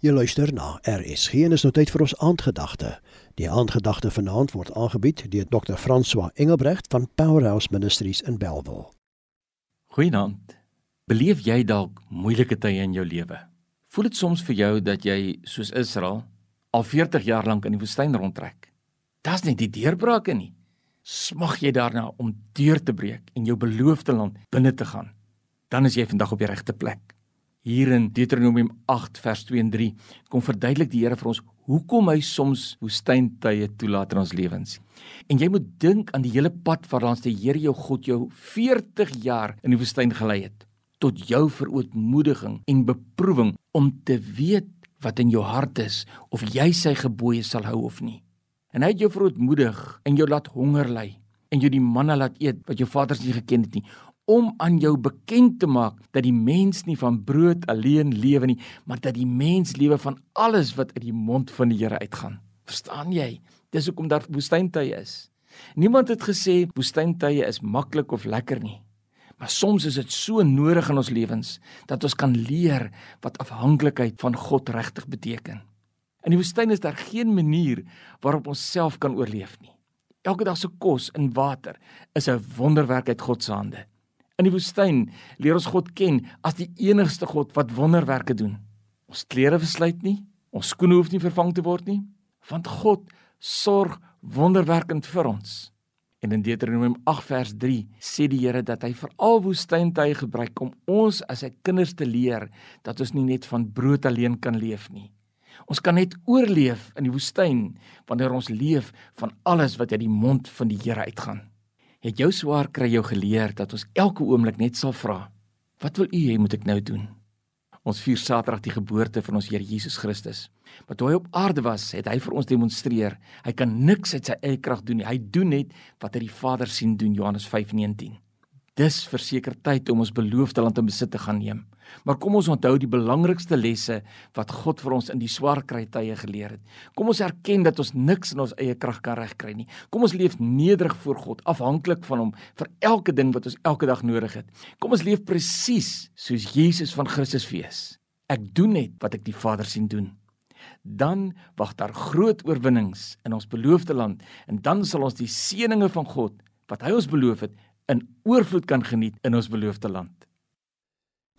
Jy luister na RSG en is nou tyd vir ons aandgedagte. Die aandgedagte vanaand word aangebied deur Dr. François Engelbrecht van Powerhouse Ministries in Bellville. Goeienaand. Beleef jy dalk moeilike tye in jou lewe? Voel dit soms vir jou dat jy soos Israel al 40 jaar lank in die woestyn rondtrek? Das nie die deurbrake nie. Smag jy daarna om deur te breek en jou beloofde land binne te gaan? Dan is jy vandag op die regte plek. Hier in Deuteronomium 8 vers 2 en 3 kom verduidelik die Here vir ons hoekom hy soms woestyntye toelaat in ons lewens. En jy moet dink aan die hele pad waarlangs die Here jou God jou 40 jaar in die woestyn gelei het tot jou verootmoediging en beproewing om te weet wat in jou hart is of jy sy gebooie sal hou of nie. En hy het jou verootmoedig en jou laat honger ly en jou die manna laat eet wat jou vaders nie geken het nie om aan jou bekend te maak dat die mens nie van brood alleen lewe nie, maar dat die mens lewe van alles wat uit die mond van die Here uitgaan. Verstaan jy? Dis hoekom daar woestyntye is. Niemand het gesê woestyntye is maklik of lekker nie. Maar soms is dit so nodig in ons lewens dat ons kan leer wat afhanklikheid van God regtig beteken. In die woestyn is daar geen manier waarop ons self kan oorleef nie. Elke dag se kos en water is 'n wonderwerk uit God se hande. In die woestyn leer ons God ken as die enigste God wat wonderwerke doen. Ons klere versluit nie, ons skoene hoef nie vervang te word nie, want God sorg wonderwerkend vir ons. En in Deuteronomium 8 vers 3 sê die Here dat hy veral woestyntye gebruik om ons as sy kinders te leer dat ons nie net van brood alleen kan leef nie. Ons kan net oorleef in die woestyn wanneer ons leef van alles wat uit die mond van die Here uitgaan het jou swaar kry jou geleer dat ons elke oomblik net sal vra: Wat wil U hê moet ek nou doen? Ons vier Saterdag die geboorte van ons Here Jesus Christus. Maar toe hy op aarde was, het hy vir ons demonstreer, hy kan niks uit sy eie krag doen nie. Hy doen net wat hy die Vader sien doen, Johannes 5:19. Dis verseker tyd om ons beloofde land in besit te gaan neem. Maar kom ons onthou die belangrikste lesse wat God vir ons in die swaar kry tye geleer het. Kom ons erken dat ons niks in ons eie krag kan regkry nie. Kom ons leef nederig voor God, afhanklik van hom vir elke ding wat ons elke dag nodig het. Kom ons leef presies soos Jesus van Christus wees. Ek doen net wat ek die Vader sien doen. Dan wag daar groot oorwinnings in ons beloofde land en dan sal ons die seënings van God wat hy ons beloof het in oorvloed kan geniet in ons beloofde land.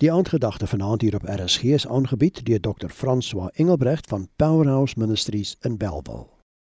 Die aandgedagte vanaand hier op RSG is aangebied deur Dr. François Engelbrecht van Powerhouse Ministries in Bellville.